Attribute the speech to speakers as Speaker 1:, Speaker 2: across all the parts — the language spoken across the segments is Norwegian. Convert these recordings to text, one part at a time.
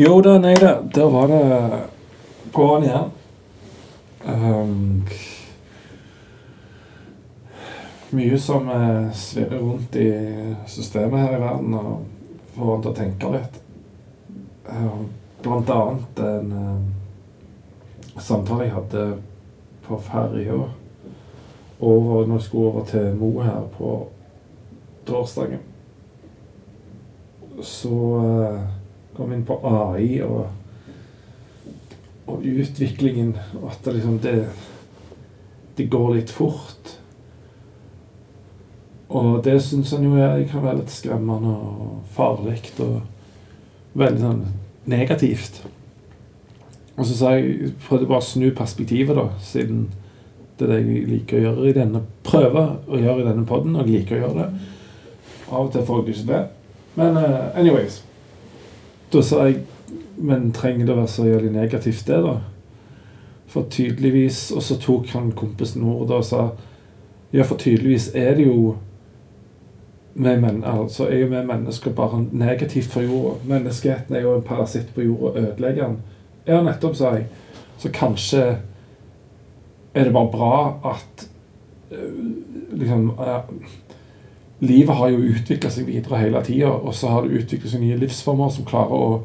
Speaker 1: Jo da, nei da. Der var det på'n igjen. Um, mye som uh, svirrer rundt i systemet her i verden, og får en til å tenke litt. Uh, blant annet en uh, samtale jeg hadde på ferja over når jeg skulle over til Mo her på torsdagen. Så uh, kom inn på AI og, og utviklingen, og at det liksom det, det går litt fort. Og det syns han jo jeg kan være litt skremmende og farlig og veldig sånn negativt. Og så sa jeg prøvde bare å snu perspektivet, da, siden det er det jeg liker å gjøre i denne prøve å gjøre i denne poden, og jeg liker å gjøre det. Av og til får jeg ikke det. Men uh, anyways da sa jeg Men trenger det å være så jævlig negativt, det, da? For tydeligvis Og så tok han kompisen ordet og sa Ja, for tydeligvis er det jo vi men, altså, er jo vi mennesker bare negativt for jorda. Menneskeheten er jo en parasitt på jorda og ødelegger den. Ja, nettopp, sa jeg. Så kanskje er det bare bra at liksom livet har jo utvikla seg videre hele tida, og så har det utviklet seg nye livsformer som klarer å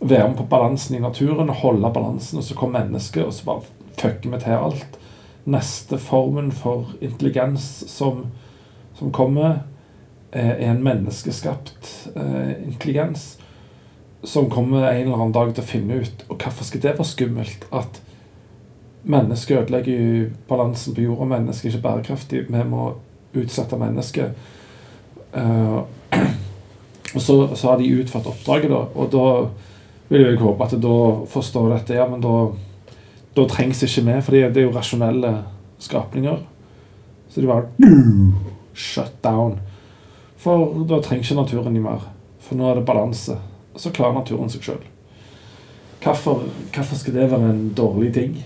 Speaker 1: være med på balansen i naturen og holde balansen, og så kommer mennesket, og så bare fucker vi til alt. Neste formen for intelligens som, som kommer, er en menneskeskapt eh, intelligens som kommer en eller annen dag til å finne ut Og hvorfor skal det være skummelt? At mennesket ødelegger balansen på jorda, mennesket er ikke bærekraftig. Vi må utsette mennesket. Uh, og så, så, har de utført oppdraget, da. Og da vil jeg håpe at da forstår dette. Ja, men da, da trengs ikke vi, for det er jo rasjonelle skapninger. Så de bare shut down. For da trenger ikke naturen de mer. For nå er det balanse. Og så klarer naturen seg sjøl. Hvorfor, hvorfor, skal det være en dårlig ting?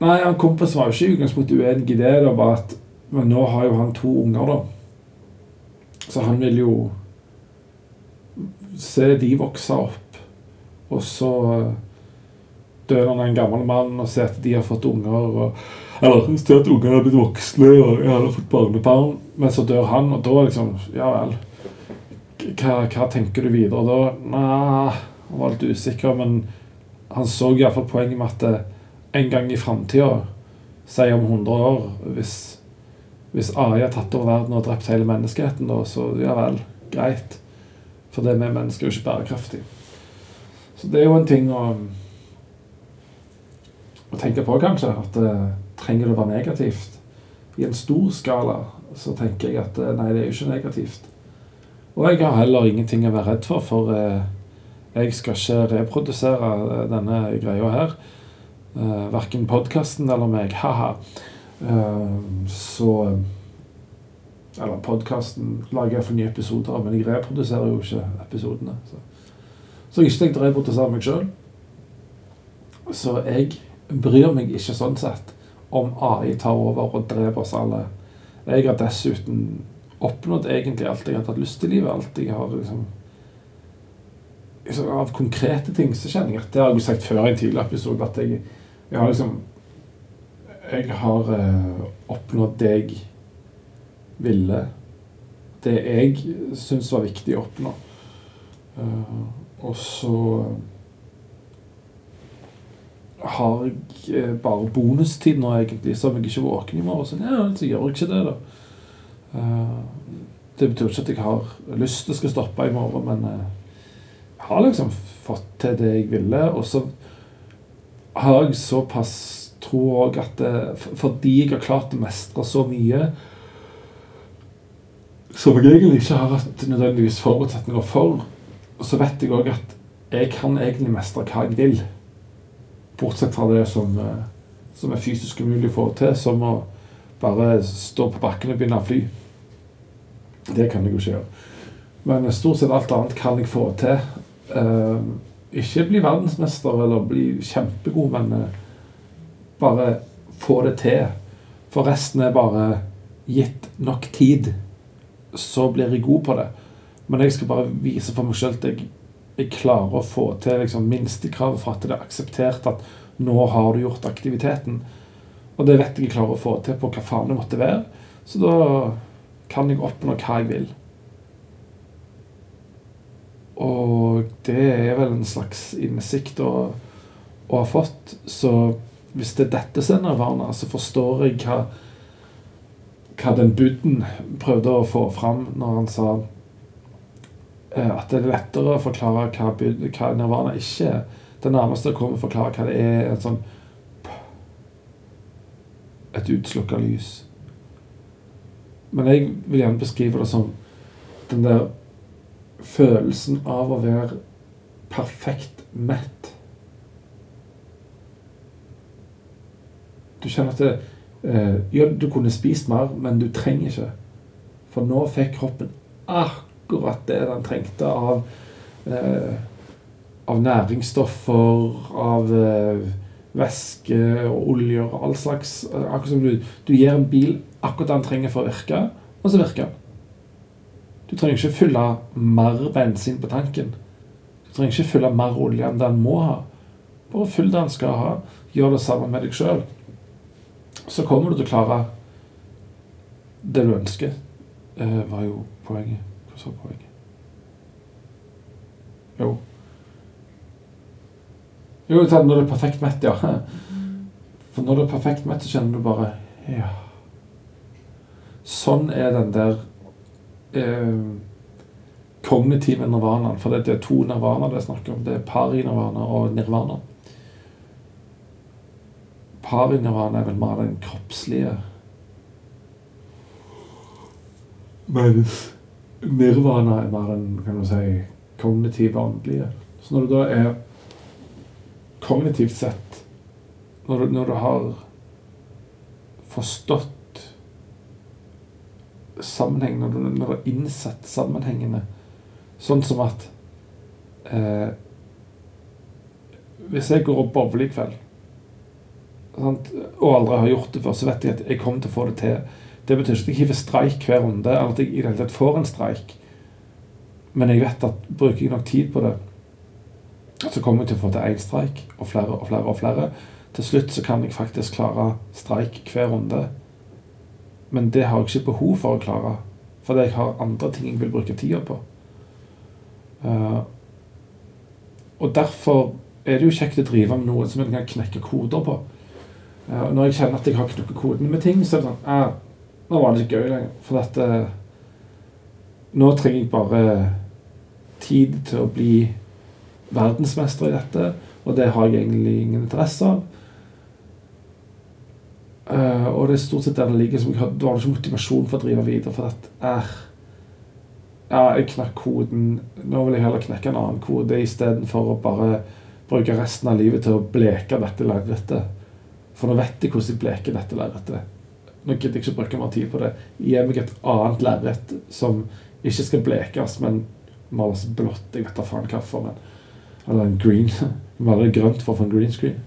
Speaker 1: Nei, han Kompisen var jo ikke i utgangspunktet uenig i det. Det var bare at men nå har jo han to unger, da. Så han vil jo se de vokse opp. Og så dør han en gammel mann og ser at de har fått unger. Og, eller ser at ungene har blitt voksne og jeg har fått barnebarn. Men så dør han, og da liksom Ja vel. Hva, hva tenker du videre da? Nei, han var litt usikker, men han så iallfall poenget med at en gang i framtida, si om 100 år, hvis hvis AI har tatt over verden og drept hele menneskeheten, så ja vel, greit. For det med mennesker er jo ikke bærekraftig. Så det er jo en ting å, å tenke på, kanskje. At det trenger det å være negativt. I en stor skala så tenker jeg at nei, det er jo ikke negativt. Og jeg har heller ingenting å være redd for, for eh, jeg skal ikke reprodusere eh, denne greia her. Eh, verken podkasten eller meg. Ha-ha. Eh, så Eller podkasten lager jeg for nye episoder, men jeg reproduserer jo ikke episodene. Så, så jeg har ikke tenkt å reprodusere meg sjøl. Så jeg bryr meg ikke sånn sett om AI tar over og dreper oss alle. Jeg har dessuten oppnådd egentlig alt jeg har tatt lyst til i livet. Alt jeg har liksom Av konkrete ting så kjenner jeg at Det har jeg jo sagt før i en tidligere episode, at jeg, jeg har liksom jeg har eh, oppnådd det jeg ville. Det jeg syns var viktig å oppnå. Uh, og så har jeg eh, bare bonustid nå, egentlig, så om jeg ikke våken i morgen, så, ja, så gjør jeg ikke det, da. Det betyr ikke at jeg har lyst til å skal stoppe i morgen, men jeg har liksom fått til det jeg ville. Og så har jeg såpass tror òg at det, fordi jeg har klart å mestre så mye som jeg egentlig ikke har hatt nødvendigvis forutsetninger for, så vet jeg òg at jeg kan egentlig mestre hva jeg vil. Bortsett fra det som, eh, som er fysisk umulig å få til, som å bare stå på bakken og begynne å fly. Det kan jeg jo ikke gjøre. Men stort sett alt annet kan jeg få til. Uh, ikke bli verdensmester eller bli kjempegod, men bare få det til. For resten er bare gitt nok tid, så blir jeg god på det. Men jeg skal bare vise for meg sjøl at jeg jeg klarer å få til liksom, minstekravet for at det er akseptert at nå har du gjort aktiviteten. Og det vet jeg jeg klarer å få til på hva faen det måtte være. Så da kan jeg oppnå hva jeg vil. Og det er vel en slags innsikt å, å ha fått. Så hvis det er dette som er nirvana, så forstår jeg hva, hva den buddhen prøvde å få fram når han sa eh, at det er lettere å forklare hva, hva nirvana ikke er. Det nærmeste jeg kommer å forklare hva det er, et sånn Et utslukka lys. Men jeg vil gjerne beskrive det som den der følelsen av å være perfekt mett. Du kjenner at det, eh, Ja, du kunne spist mer, men du trenger ikke. For nå fikk kroppen akkurat det den trengte av eh, av næringsstoffer, av eh, væske og oljer og all slags. Akkurat som du, du gir en bil akkurat det den trenger for å virke, og så virker den. Du trenger ikke fylle mer bensin på tanken. Du trenger ikke fylle mer olje enn den må ha. Bare fyll det den skal ha. Gjør det samme med deg sjøl. Så kommer du til å klare det du ønsker. Eh, var jo poenget. Hva sa poenget? Jo. Jo, når du er perfekt mett, ja. For når du er perfekt mett, så kjenner du bare Ja. Sånn er den der eh, kognitive nirvanaen. For det er to nirvana det er snakk om. Det er pari-nirvana og nirvana. Pari-nirvana er vel mer den kroppslige Mens nirvana er mer den kan du si, kognitive åndelige. Så når du da er kognitivt sett Når du, når du har forstått sammenhengen, når du, når du har innsett sammenhengene. Sånn som at eh, Hvis jeg går og bowler i kveld, sant, og aldri har gjort det før, så vet jeg at jeg kommer til å få det til. Det betyr ikke at jeg hiver streik hver runde, eller at jeg i det hele tatt får en streik. Men jeg vet at bruker jeg nok tid på det, så kommer jeg til å få til én streik, og flere og flere og flere. Til slutt så kan jeg faktisk klare streik hver runde. Men det har jeg ikke behov for å klare. Fordi jeg har andre ting jeg vil bruke tida på. Uh, og derfor er det jo kjekt å drive med noe som en kan knekke koder på. Uh, når jeg kjenner at jeg har knukket kodene med ting, så er det sånn ah, Nå var det ikke gøy lenger. For at uh, nå trenger jeg bare tid til å bli verdensmester i dette, og det har jeg egentlig ingen interesse av. Uh, og det er stort sett der det ligger. Som jeg har, dårlig ikke motivasjon for å drive videre. For at er Ja, jeg knakk koden. Nå vil jeg heller knekke en annen kode istedenfor å bare bruke resten av livet til å bleke dette lerretet. For nå vet jeg hvordan jeg bleker dette lerretet. Nå gidder jeg ikke bruke mer tid på det. Gi meg et annet lerret som ikke skal blekes, men males blått. Jeg vet da faen hvorfor. Men, eller en green. Male grønt for å få en green screen.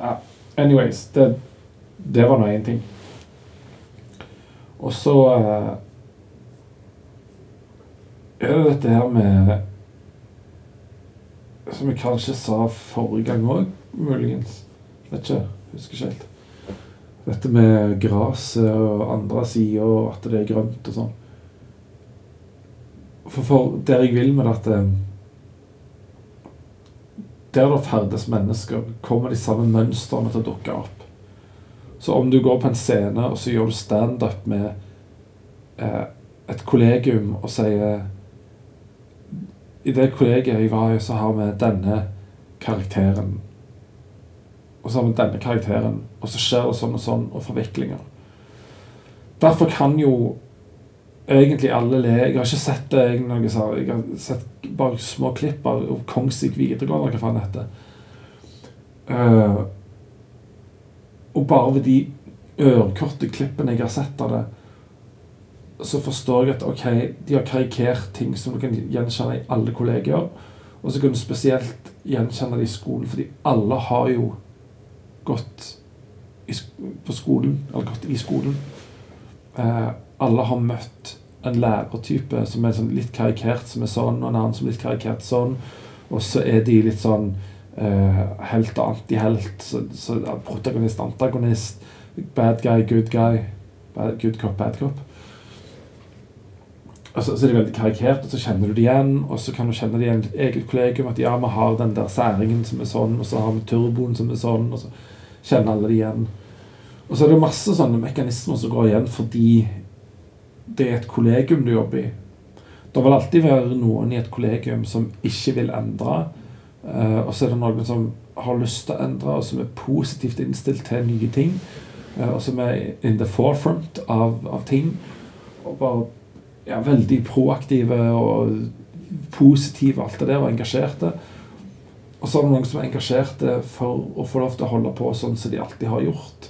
Speaker 1: Uh, anyways, det det var nå én ting. Og så uh, er det dette her med Som jeg kanskje sa forrige gang òg, muligens. Vet ikke. Husker ikke helt. Dette med gresset og andre sider, og at det er grønt og sånn. For, for der jeg vil med dette Der det ferdes mennesker, kommer de samme mønstrene til å dukke opp. Så om du går på en scene og så gjør du standup med eh, et kollegium og sier I det kollegiet jeg var i, så har vi denne karakteren. Og så har vi denne karakteren. Og så skjer det sånn og sånn, og forviklinger. Derfor kan jo egentlig alle le. Jeg har ikke sett det egentlig, jeg har sett bare små klipp av Kongsvik videregående, hva faen heter. Uh, og bare ved de ørkorte klippene jeg har sett av det, så forstår jeg at ok, de har karikert ting som du kan gjenkjenne i alle kolleger. Og så kan du spesielt gjenkjenne det i skolen, fordi alle har jo gått på skolen, eller gått i skolen. Eh, alle har møtt en lærertype som er sånn litt karikert som er sånn, og en annen som er litt karikert sånn. Og så er de litt sånn eh, helt og antihelt. Så, så protagonist, antagonist, bad guy, good guy. Bad, good cop, bad cop. Og så, så er de veldig karikert, og så kjenner du det igjen. Og så kan du kjenne det igjen i ditt eget kollegium. At ja, vi har den der særingen som er sånn, og så har vi turboen som er sånn. Og så kjenner alle det igjen. Og så er det masse sånne mekanismer som går igjen fordi det er et kollegium du jobber i. Det vil alltid være noen i et kollegium som ikke vil endre. Uh, og så er det noen som har lyst til å endre, og som er positivt innstilt til nye ting. Uh, og som er in the forefront av, av ting. Og bare ja, veldig proaktive og positive alt det der, og engasjerte. Og så er det noen som er engasjerte for å få lov til å holde på sånn som de alltid har gjort.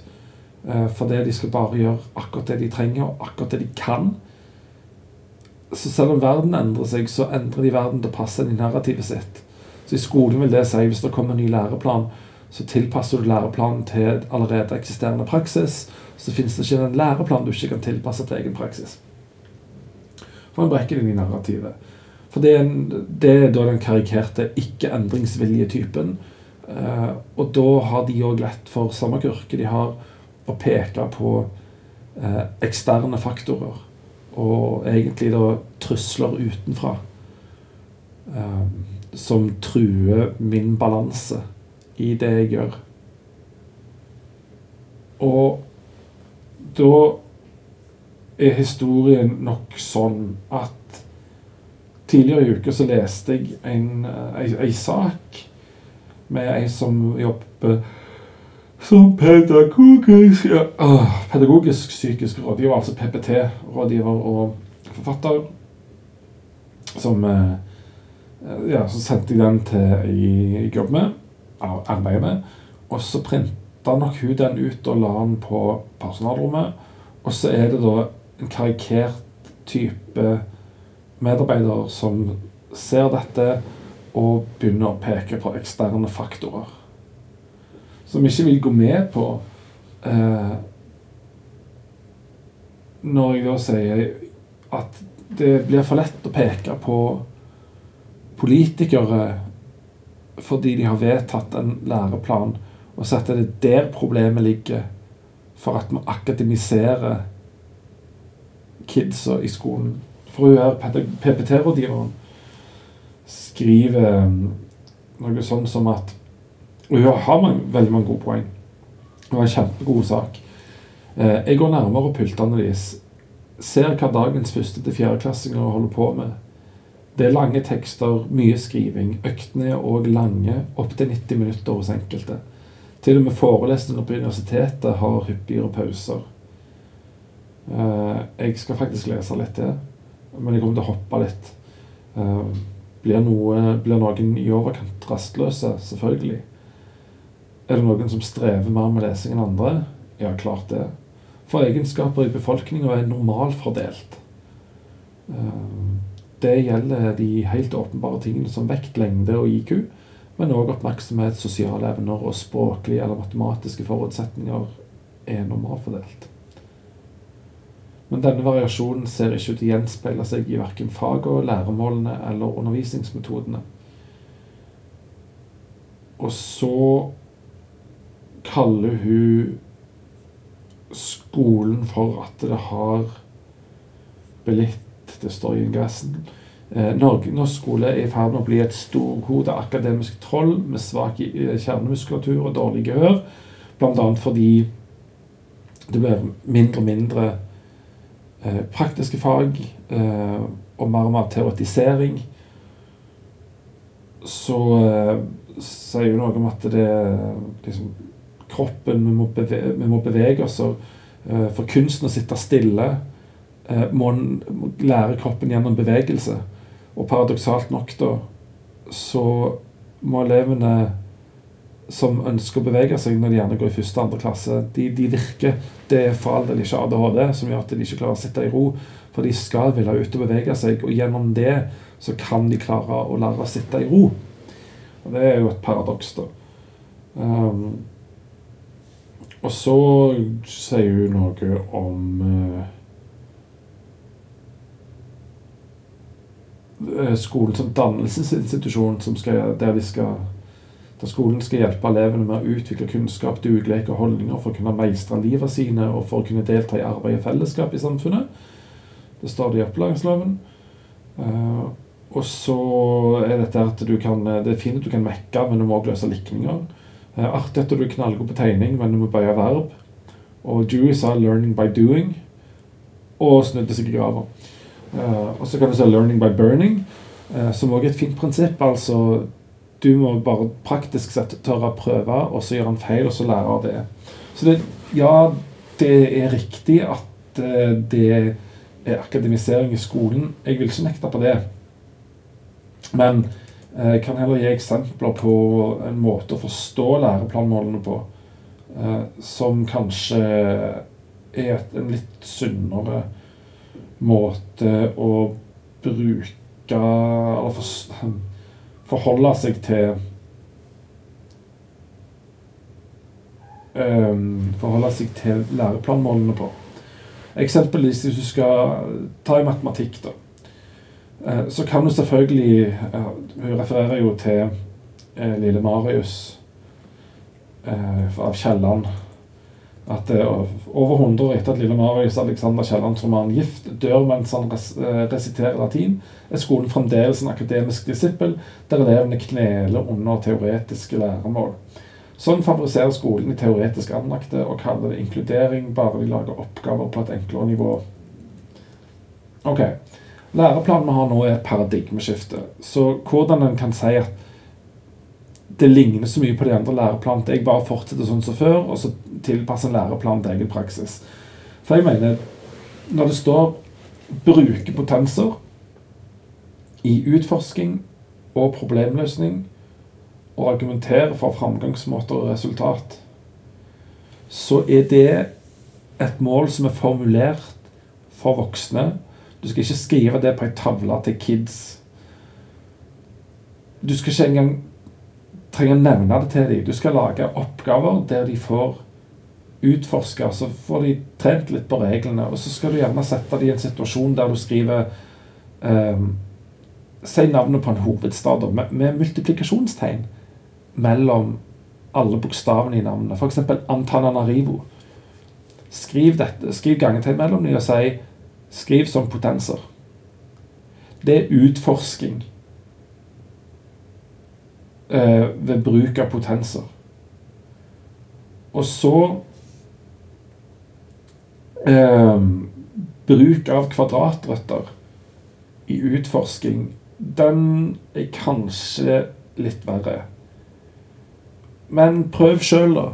Speaker 1: Uh, fordi de skal bare gjøre akkurat det de trenger, og akkurat det de kan. Så selv om verden endrer seg, så endrer de verden til å passe inn i narrativet sitt. Så i skolen vil det si hvis det kommer en ny læreplan, så tilpasser du læreplanen til allerede eksisterende praksis. Så finnes det ikke en læreplan du ikke kan tilpasse til egen praksis. For en brekker inn i narrativet. For det er, en, det er da den karikerte ikke-endringsviljetypen. Eh, og da har de òg lett for samme kurke. de har, å peke på eh, eksterne faktorer og egentlig da trusler utenfra eh, som truer min balanse i det jeg gjør. Og da er historien nok sånn at tidligere i uka så leste jeg en, ei, ei sak med ei som jobber som pedagogisk ja, pedagogisk psykisk rådgiver, altså PPT-rådgiver og forfatter. Som eh, ja, Så sendte jeg den til jeg jobber med, arbeider med. Og så printa nok hun den ut og la den på personalrommet. Og så er det da en karikert type medarbeider som ser dette og begynner å peke på eksterne faktorer som ikke vil gå med på eh, Når jeg da sier at det blir for lett å peke på politikere fordi de har vedtatt en læreplan, og at det er der problemet ligger for at vi akademiserer kidsa i skolen. For hun her PPT-rådgiveren skriver noe sånn som at hun har mange, veldig mange gode poeng. Hun har en kjempegod sak. Eh, jeg går nærmere pultene deres. Ser hva dagens første- til fjerdeklassinger holder på med. Det er lange tekster, mye skriving. Øktene er òg lange, opptil 90 minutter hos enkelte. Til og med forelesninger på universitetet har hyppigere pauser. Eh, jeg skal faktisk lese litt til, men jeg kommer til å hoppe litt. Eh, blir, noe, blir noen i overkant rastløse? Selvfølgelig. Er det noen som strever mer med lesing enn andre? Ja, klart det. For egenskaper i befolkninga er normalfordelt. Eh, det gjelder de helt åpenbare tingene som vekt, lengde og IQ, men òg oppmerksomhet, sosiale evner og språklige eller matematiske forutsetninger er normalfordelt. Men denne variasjonen ser ikke ut til å gjenspeile seg i verken faget, læremålene eller undervisningsmetodene. Og så kaller hun skolen for at det har blitt Det står i ingressen. Eh, norsk skole er i ferd med å bli et storhodet akademisk troll med svak eh, kjernemuskulatur og dårlig gehør. Bl.a. fordi det blir mindre og mindre praktiske fag eh, og mer og mer teoretisering. Så eh, sier jo noe om at det liksom kroppen, vi må bevege, vi må bevege oss. Og, for kunsten å sitte stille må lære kroppen gjennom bevegelse. Og paradoksalt nok, da, så må elevene som ønsker å bevege seg når de gjerne går i første og andre klasse, de, de virker Det er for all del ikke ADHD som gjør at de ikke klarer å sitte i ro. For de skal ville ut og bevege seg, og gjennom det så kan de klare å lære å sitte i ro. Og det er jo et paradoks, da. Um, og så sier hun noe om uh, eh, skolen som dannelsesinstitusjon som skal, der, de skal, der skolen skal hjelpe elevene med å utvikle kunnskap, dugelighet og holdninger for å kunne meistre livet sine og for å kunne delta i arbeid og fellesskap i samfunnet. Det står det i opplæringsloven. Uh, og så er dette at du kan Det er fint at du kan mekke, men du må også løse likninger. Uh, artig at du er knallgod på tegning, men du må bøye verb. Og Dewey sa 'learning by doing', og snudde seg i grava. Uh, og så kan du si 'learning by burning', som også er et fint prinsipp. altså Du må bare praktisk sett tørre å prøve, og så gjør en feil, og så lære av det. Så det, ja, det er riktig at uh, det er akademisering i skolen. Jeg vil ikke nekte på det. Men jeg kan heller gi eksempler på en måte å forstå læreplanmålene på som kanskje er en litt sunnere måte å bruke Eller for, forholde seg til um, Forholde seg til læreplanmålene på. Eksempelvis hvis du skal ta i matematikk, da. Uh, så kan du selvfølgelig Hun refererer jo til uh, lille Marius av Kielland at over 100 år etter at lille Marius Alexander Kiellands roman 'Gift' dør mens han res eh, resiterer latin, er skolen fremdeles en akademisk disippel der elevene kneler under teoretiske læremål. Sånn favoriserer skolen i teoretisk anlagte og kaller det inkludering bare de lager oppgaver på et enklere nivå. Ok, Læreplanen vi har nå, er et paradigmeskifte. Så hvordan en kan si at det ligner så mye på de andre læreplanene jeg bare fortsetter sånn som før, og så tilpasser en læreplan til egen praksis. For jeg mener, når det står 'bruke potenser' i utforsking og problemløsning, og argumentere for framgangsmåter og resultat, så er det et mål som er formulert for voksne. Du skal ikke skrive det på ei tavle til kids. Du skal ikke engang trenger å nevne det til dem. Du skal lage oppgaver der de får utforske, så får de trent litt på reglene. Og så skal du gjerne sette dem i en situasjon der du skriver um, Si navnet på en hovedstad med, med multiplikasjonstegn mellom alle bokstavene i navnet. F.eks. Antananarivo. Skriv, dette, skriv gangetegn mellom dem og si Skriv som potenser. Det er utforsking eh, ved bruk av potenser. Og så eh, Bruk av kvadratrøtter i utforsking, den er kanskje litt verre. Men prøv sjøl, da,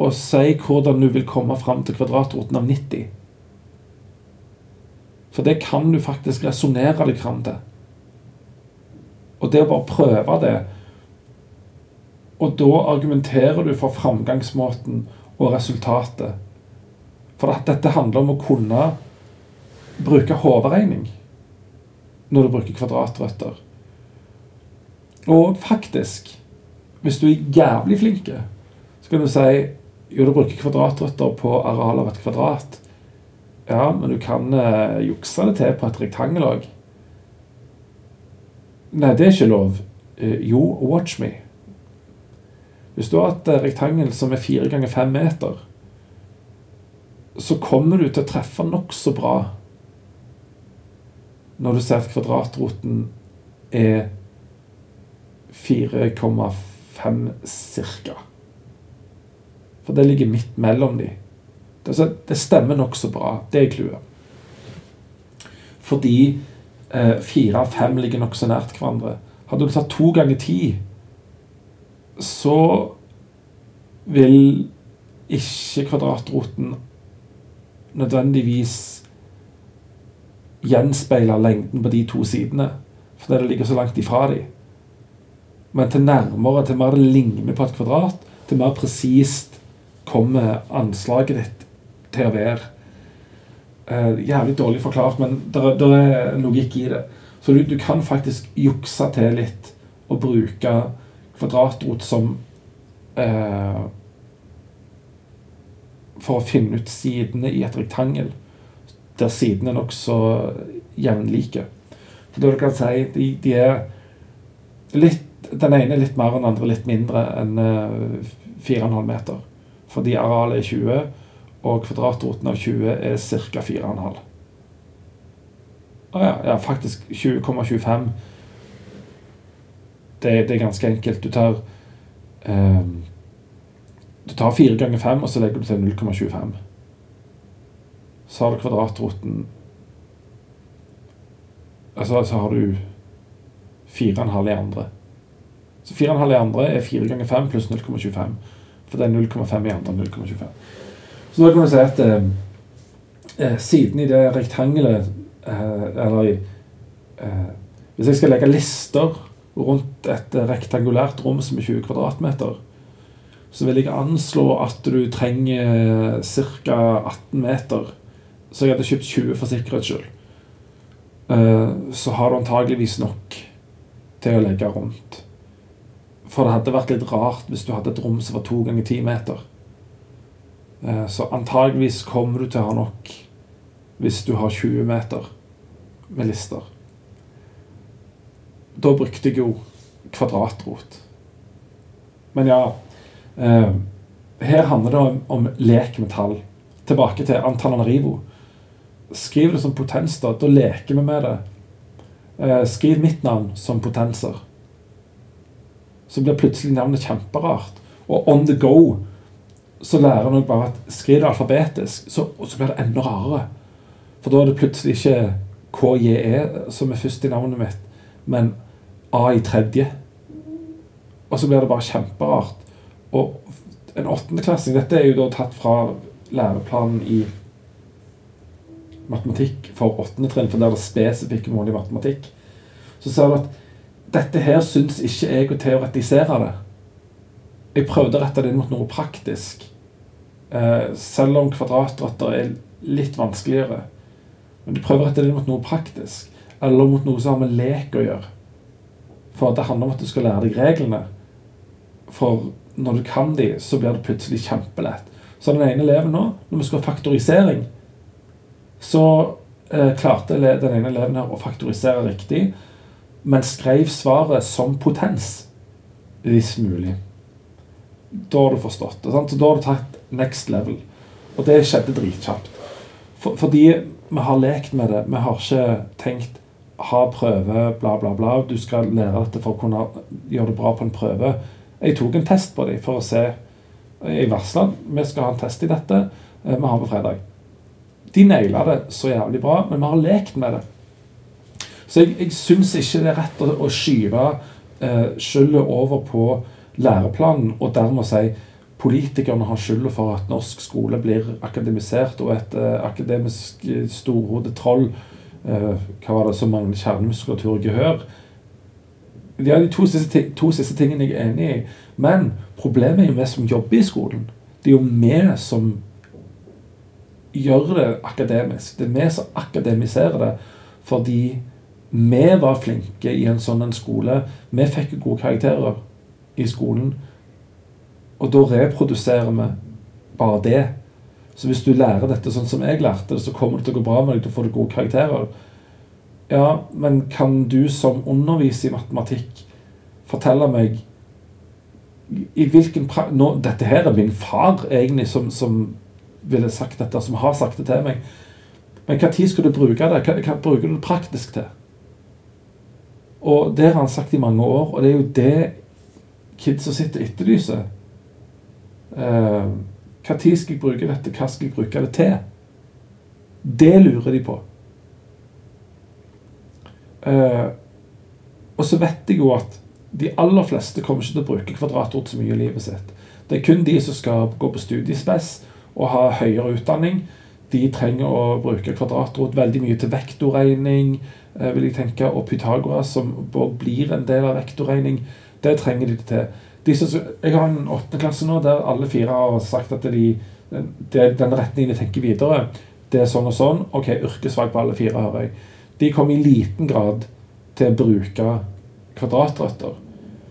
Speaker 1: og si hvordan du vil komme fram til kvadratroten av 90. For det kan du faktisk resonnere deg fram til. Og det å bare prøve det og da argumenterer du for framgangsmåten og resultatet. For at dette handler om å kunne bruke hoderegning når du bruker kvadratrøtter. Og faktisk, hvis du er jævlig flink, så kan du si jo, du bruker kvadratrøtter på areal av et kvadrat. Ja, men du kan eh, jukse det til på et rektangel òg. Nei, det er ikke lov. Eh, jo, watch me. Hvis du har et eh, rektangel som er fire ganger fem meter, så kommer du til å treffe nokså bra når du ser at kvadratroten er 4,5 ca. For det ligger midt mellom de. Det, stemmer nokså bra. Det er clouet. Fordi eh, fire av fem ligger nokså nært hverandre. Hadde du tatt to ganger ti så vil ikke kvadratroten nødvendigvis gjenspeile lengden på de to sidene, fordi det ligger så langt ifra dem. Men til nærmere, til mer det ligner på et kvadrat, til mer presist kommer anslaget ditt til å være. Eh, jævlig dårlig forklart, men det er logikk i det. Så du, du kan faktisk jukse til litt og bruke kvadratrot som eh, For å finne ut sidene i et rektangel der sidene er nokså jevnlike. Da du kan si de, de er litt Den ene er litt mer enn den andre litt mindre enn eh, 4,5 meter. Fordi arealet er 20, og kvadratroten av 20 er ca. 4,5. Å ja, ja, faktisk 20,25. Det, det, er ganske enkelt. Du tar eh, Du tar 4 ganger 5, og så legger du til 0,25. Så har du kvadratroten Altså, så har du 4,5 i andre. Så 4,5 i andre er 4 ganger 5 pluss 0,25. For det er 0,5 i andre 0,25. Så da kan du si at eh, eh, siden i det rektangelet eh, Eller eh, Hvis jeg skal legge lister rundt et rektangulært rom som er 20 kvadratmeter, så vil jeg anslå at du trenger ca. 18 meter. Så jeg hadde kjøpt 20 for sikkerhets skyld. Eh, så har du antageligvis nok til å legge rundt. For det hadde vært litt rart hvis du hadde et rom som var to ganger ti meter. Eh, så antageligvis kommer du til å ha nok hvis du har 20 meter med lister. Da brukte jeg jo kvadratrot. Men ja eh, Her handler det om, om lek med tall. Tilbake til Antananarivo. Skriv det som potens, da. Da leker vi med det. Eh, skriv mitt navn som potenser. Så blir plutselig navnet kjemperart. Og on the go så lærer en bare at skriv det alfabetisk, så, så, blir det enda rarere. For da er det plutselig ikke KJE som er først i navnet mitt, men A i tredje. Og så blir det bare kjemperart. Og en åttendeklassing Dette er jo da tatt fra læreplanen i matematikk for åttende trinn, for der er det spesifikke mål i matematikk, så ser du at dette her syns ikke jeg å teoretisere det. Jeg prøvde å rette det inn mot noe praktisk. Eh, selv om kvadratrøtter er litt vanskeligere. Men du prøver å rette det inn mot noe praktisk. Eller mot noe som har med lek å gjøre. For det handler om at du skal lære deg reglene. For når du kan de, så blir det plutselig kjempelett. Så den ene eleven nå, når vi skal ha faktorisering, så eh, klarte den ene eleven her å faktorisere riktig, men skrev svaret som potens, hvis mulig. Da har du forstått det. Sant? Så da har du tatt next level. Og det skjedde dritkjapt. For, fordi vi har lekt med det. Vi har ikke tenkt ha prøve, bla, bla, bla. Du skal lære dette for å kunne gjøre det bra på en prøve. Jeg tok en test på dem for å se. Jeg varsla vi skal ha en test i dette. Eh, vi har på fredag. De naila det så jævlig bra, men vi har lekt med det. Så jeg, jeg syns ikke det er rett å, å skyve eh, skylda over på læreplanen og dermed si politikerne har skylda for at norsk skole blir akademisert, og et eh, akademisk storhodet troll Hva var det som manglet kjernemuskulatur og gehør? Ja, de to siste, to siste tingene jeg er enig i. Men problemet er jo vi som jobber i skolen. Det er jo vi som gjør det akademisk. Det er vi som akademiserer det fordi vi var flinke i en sånn en skole. Vi fikk gode karakterer i skolen. Og da reproduserer vi bare det. Så hvis du lærer dette sånn som jeg lærte det, så kommer det til å gå bra med deg. Du får gode karakterer. Ja, men kan du som underviser i matematikk fortelle meg i hvilken pra nå, Dette her er min far, egentlig, som, som ville sagt dette, som har sagt det til meg. Men hva tid skal du bruke det? Hva, hva bruker du det praktisk til? Og det har han sagt i mange år, og det er jo det kidsa sitter og etterlyser. Uh, hva tid skal jeg bruke dette? Hva skal jeg bruke det til? Det lurer de på. Uh, og så vet jeg jo at de aller fleste kommer ikke til å bruke kvadratord så mye i livet sitt. Det er kun de som skal gå på studiespes og ha høyere utdanning. De trenger å bruke kvadratrot veldig mye til vektorregning, uh, vil jeg tenke, og Pythagoras, som blir en del av vektorregning. Det trenger de til. De jeg har en åttende klasse nå der alle fire har sagt at de, det, den retningen de tenker videre, det er sånn og sånn. Ok, yrkesfag på alle fire, hører jeg. De kommer i liten grad til å bruke kvadratrøtter.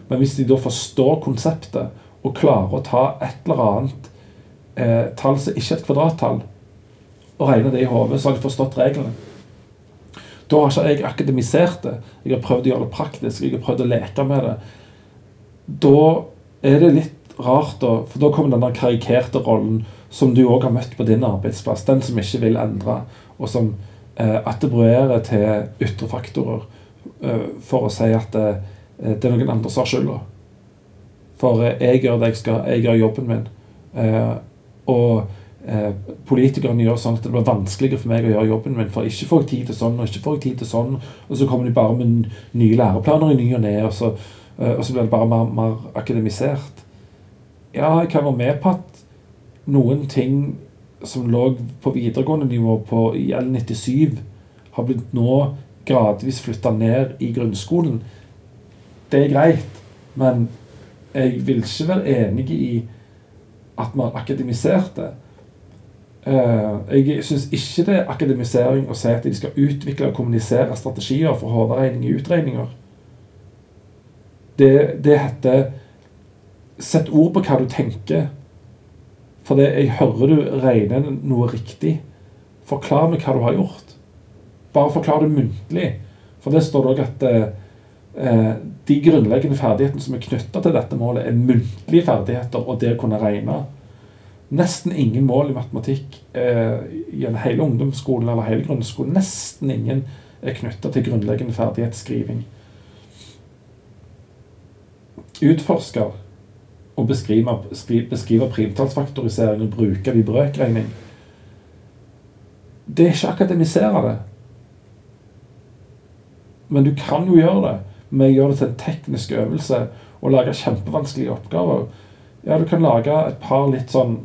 Speaker 1: Men hvis de da forstår konseptet og klarer å ta et eller annet eh, tall som ikke er et kvadrattall, og regner det i hodet, så har de forstått reglene. Da har ikke jeg akademisert det. Jeg har prøvd å gjøre det praktisk. Jeg har prøvd å leke med det. Da er det litt rart, da, for da kommer den karikerte rollen som du òg har møtt på din arbeidsplass. Den som ikke vil endre, og som eh, attribuerer til ytre faktorer eh, for å si at eh, det er noen andre som har skylda. For eh, jeg gjør det jeg skal, jeg gjør jobben min. Eh, og eh, politikerne gjør sånn at det blir vanskeligere for meg å gjøre jobben min. For ikke får jeg tid til sånn, og ikke får jeg tid til sånn. Og så kommer de bare med nye læreplaner i ny og ne, og, så, og så blir det bare mer, mer, akademisert. Ja, jeg kan være med på at noen ting som lå på videregående nivå på, i L97, har blitt nå gradvis flytta ned i grunnskolen. Det er greit, men jeg vil ikke være enig i at man akademiserte. Uh, jeg syns ikke det er akademisering å si at de skal utvikle og kommunisere strategier for hoderegning i utregninger. Det, det, heter Sett ord på hva du tenker. For det, jeg hører du regner noe riktig. Forklar meg hva du har gjort. Bare forklar det muntlig. For det står det òg at eh, de grunnleggende ferdighetene som er knytta til dette målet, er muntlige ferdigheter og det å kunne regne. Nesten ingen mål i matematikk eh, i hele ungdomsskolen eller hele grunnskolen. Nesten ingen er knytta til grunnleggende ferdighetsskriving. Utforske og beskriver, beskriver primtallsfaktorisering og bruker det i brøkregning. Det er ikke akademisere det. Men du kan jo gjøre det med å gjøre det til en teknisk øvelse og lage kjempevanskelige oppgaver. Ja, du kan lage et par litt sånn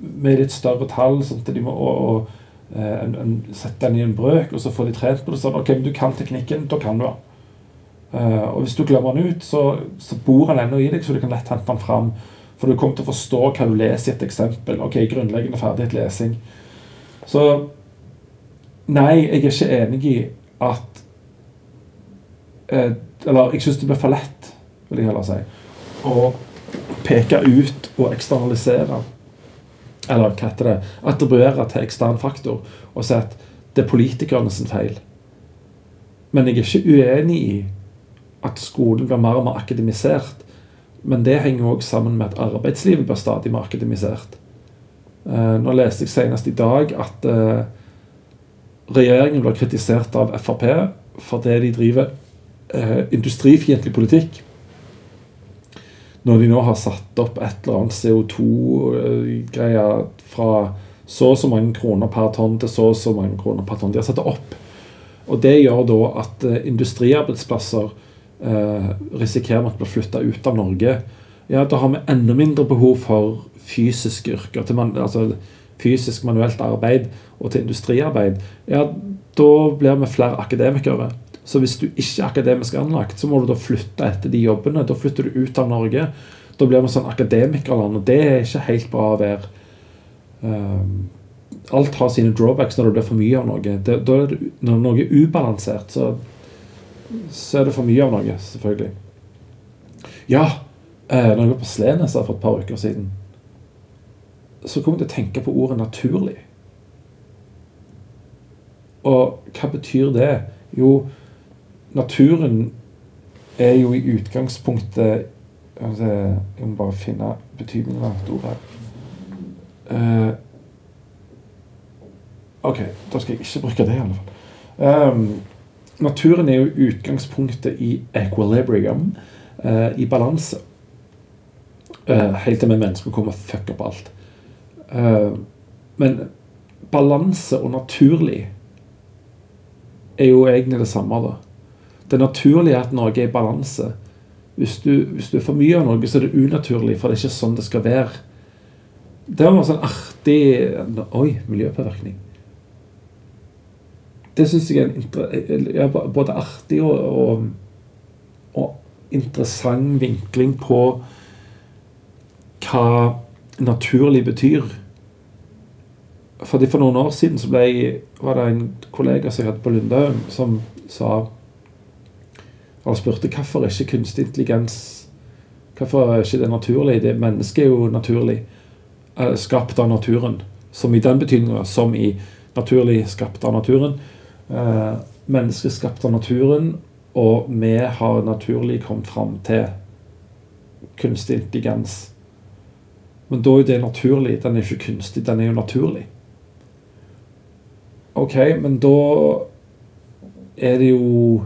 Speaker 1: med litt større tall, sånn at de må og, og eh, en, en, sette den i en brøk, og så får de trent på det sånn. Ok, men du kan teknikken, da kan du den. Uh, og hvis du glemmer den ut, så, så bor den ennå i deg, så du kan lett hente den fram. For du kommer til å forstå hva du leser i et eksempel. Ok, grunnleggende ferdighet lesing. Så nei, jeg er ikke enig i at eh, Eller jeg syns det blir for lett, vil jeg heller si, å peke ut og eksternalisere eller hva heter det, attribuere til ekstern faktor og si at det er politikerne sin feil. Men jeg er ikke uenig i at skolen blir mer og mer akademisert. Men det henger òg sammen med at arbeidslivet blir stadig mer akademisert. Eh, nå leste jeg senest i dag at eh, regjeringen blir kritisert av Frp fordi de driver eh, industrifiendtlig politikk når de nå har satt opp et eller annet CO2-greie fra så og så mange kroner per tonn til så og så mange kroner per tonn. De har satt det opp. Og det gjør da at industriarbeidsplasser eh, risikerer å bli flytta ut av Norge. Ja, da har vi enda mindre behov for fysiske yrker. til man, altså Fysisk manuelt arbeid og til industriarbeid. Ja, da blir vi flere akademikere. Så hvis du ikke er akademisk anlagt, så må du da flytte etter de jobbene. Da flytter du ut av Norge. Da blir vi sånn akademikerland, og det er ikke helt bra å være. Um, alt har sine drawbacks når det blir for mye av noe. Det, det, når noe er ubalansert, så, så, er det for mye av noe, selvfølgelig. Ja, eh, når jeg var på Slenes for et par uker siden, så kom jeg til å tenke på ordet 'naturlig'. Og hva betyr det? Jo, naturen er jo i utgangspunktet Jeg må bare finne betydningen av et ord her. Uh, ok, da skal jeg ikke bruke det, i alle fall. Um, naturen er jo utgangspunktet i equilibrium, uh, i balanse. Uh, helt til vi mennesker kommer og fucker opp alt. men balanse og naturlig er jo egentlig det samme. da. Det naturlige er at noe er i balanse. Hvis du, hvis du er for mye av noe, så er det unaturlig, for det er ikke sånn det skal være. Det var en sånn artig Oi, miljøpåvirkning. Det syns jeg er en både artig og, og, og interessant vinkling på hva naturlig betyr. Fordi For noen år siden så ble, var det en kollega som jeg hadde på Lundhaug, som sa Han spurte hvorfor er ikke kunstig intelligens Hvorfor er ikke det naturlig? Det Mennesket er jo naturlig eh, skapt av naturen. Som i den betydninga som i naturlig skapt av naturen. Eh, menneskeskapt av naturen, og vi har naturlig kommet fram til kunstig intelligens. Men da er det naturlig. Den er ikke kunstig, den er jo naturlig. Ok, men da er det jo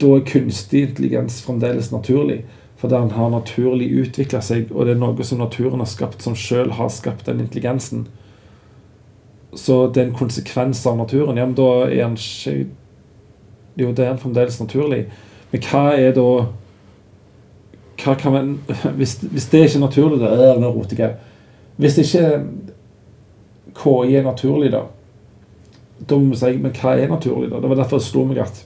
Speaker 1: Da er kunstig intelligens fremdeles naturlig. Fordi den har naturlig utvikla seg, og det er noe som naturen har skapt, som sjøl har skapt den intelligensen. Så det er en konsekvens av naturen. Ja, men da er den ikke Jo, det er den fremdeles naturlig. Men hva er da hva kan man, hvis, hvis det ikke er naturlig, da er det roter Hvis ikke KI er naturlig, da da må vi si men hva er naturlig, da? Det var derfor det slo meg at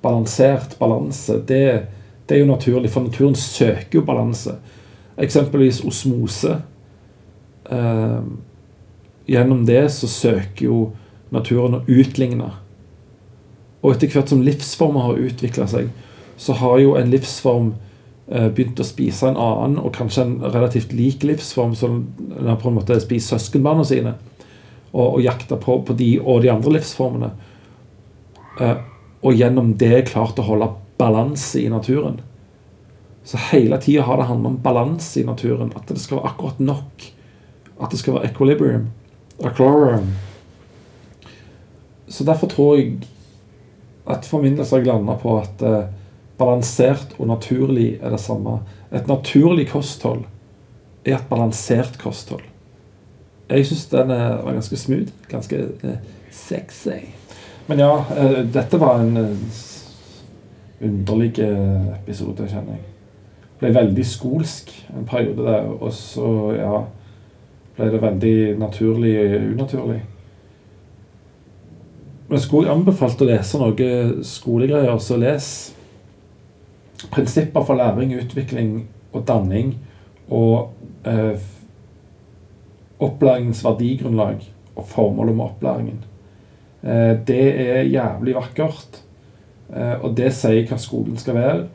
Speaker 1: balansert balanse, det, det, er jo naturlig. For naturen søker jo balanse. Eksempelvis osmose. Eh, gjennom det så søker jo naturen å utligne. Og etter hvert som livsformer har utvikla seg, så har jo en livsform eh, begynt å spise en annen, og kanskje en relativt lik livsform, som den på en måte spist søskenbarna sine. Og, og jakta på, på, de og de andre livsformene. Eh, og gjennom det klart å holde balanse i naturen. Så hele tida har det handla om balanse i naturen. At det skal være akkurat nok. At det skal være equilibrium. Equilibrium. Så derfor tror jeg at for min del har jeg landa på at eh, balansert og naturlig er det samme. Et naturlig kosthold er et balansert kosthold. Jeg syns den var ganske smooth. Ganske eh, sexy. Men ja, eh, dette var en eh, underlig eh, episode, kjenner jeg. Ble veldig skolsk en periode der, og så, ja Ble det veldig naturlig unaturlig. Men skulle jeg anbefalt å lese noe skolegreier, så les prinsipper for læring, utvikling og danning og eh, opplæringens verdigrunnlag og formålet med opplæringen. Eh, det er jævlig vakkert. Eh, og det sier hva skolen skal være,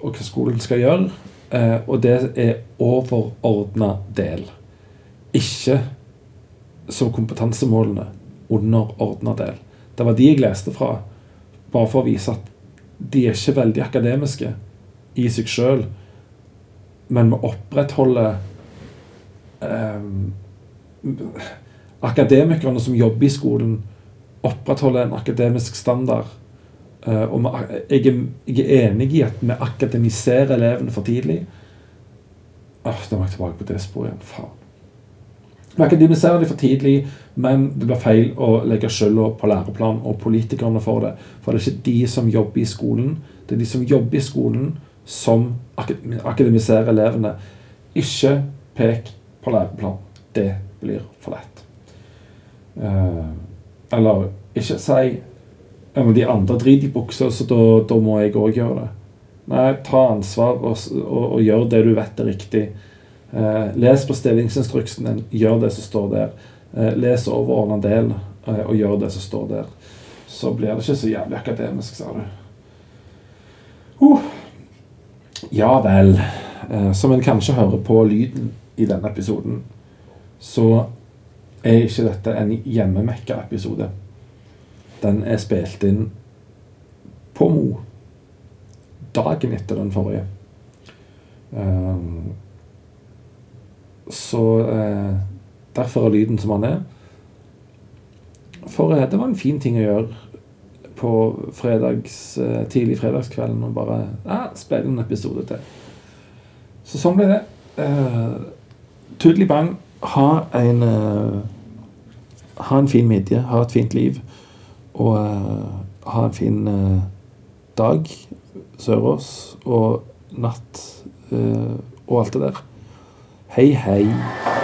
Speaker 1: og hva skolen skal gjøre. Eh, og det er overordna del. Ikke som kompetansemålene underordna del. Det var de jeg leste fra, bare for å vise at de er ikke veldig akademiske i seg sjøl, men vi opprettholder eh, Akademikerne som jobber i skolen, opprettholder en akademisk standard. Eh, og jeg er, jeg er, enig i at vi akademiserer elevene for tidlig. Åh, Da må jeg tilbake på det sporet igjen. Faen. Vi akademiserer dem for tidlig, men det blir feil å legge skylda på læreplan og politikerne for det. For det er ikke de som jobber i skolen. Det er de som jobber i skolen, som akademiserer elevene. Ikke pek på læreplan. Det blir for lett. Uh, eller ikke si men de andre driter i buksa, så da, da må jeg òg gjøre det. Nei, ta ansvar og, og, og gjør det du vet er riktig. Eh, les på stillingsinstruksen din, gjør det som står der. Eh, les overordna del eh, og gjør det som står der. Så blir det ikke så jævlig akademisk, sa du. Uh. Ja vel. Som en kanskje hører på lyden i denne episoden, så er ikke dette en hjemmemekka-episode. Den er spilt inn på Mo dagen etter den forrige. Um, så eh, derfor er lyden som han er. For uh, det var en fin ting å gjøre på fredags, eh, tidlig fredagskvelden og bare ah, spille en episode til. Så sånn ble det. Tudelig Tudeli bang. Ha en Ha en fin midje. Ha et fint liv. Og ha en fin dag sørås og natt og alt det der. Hey, hey.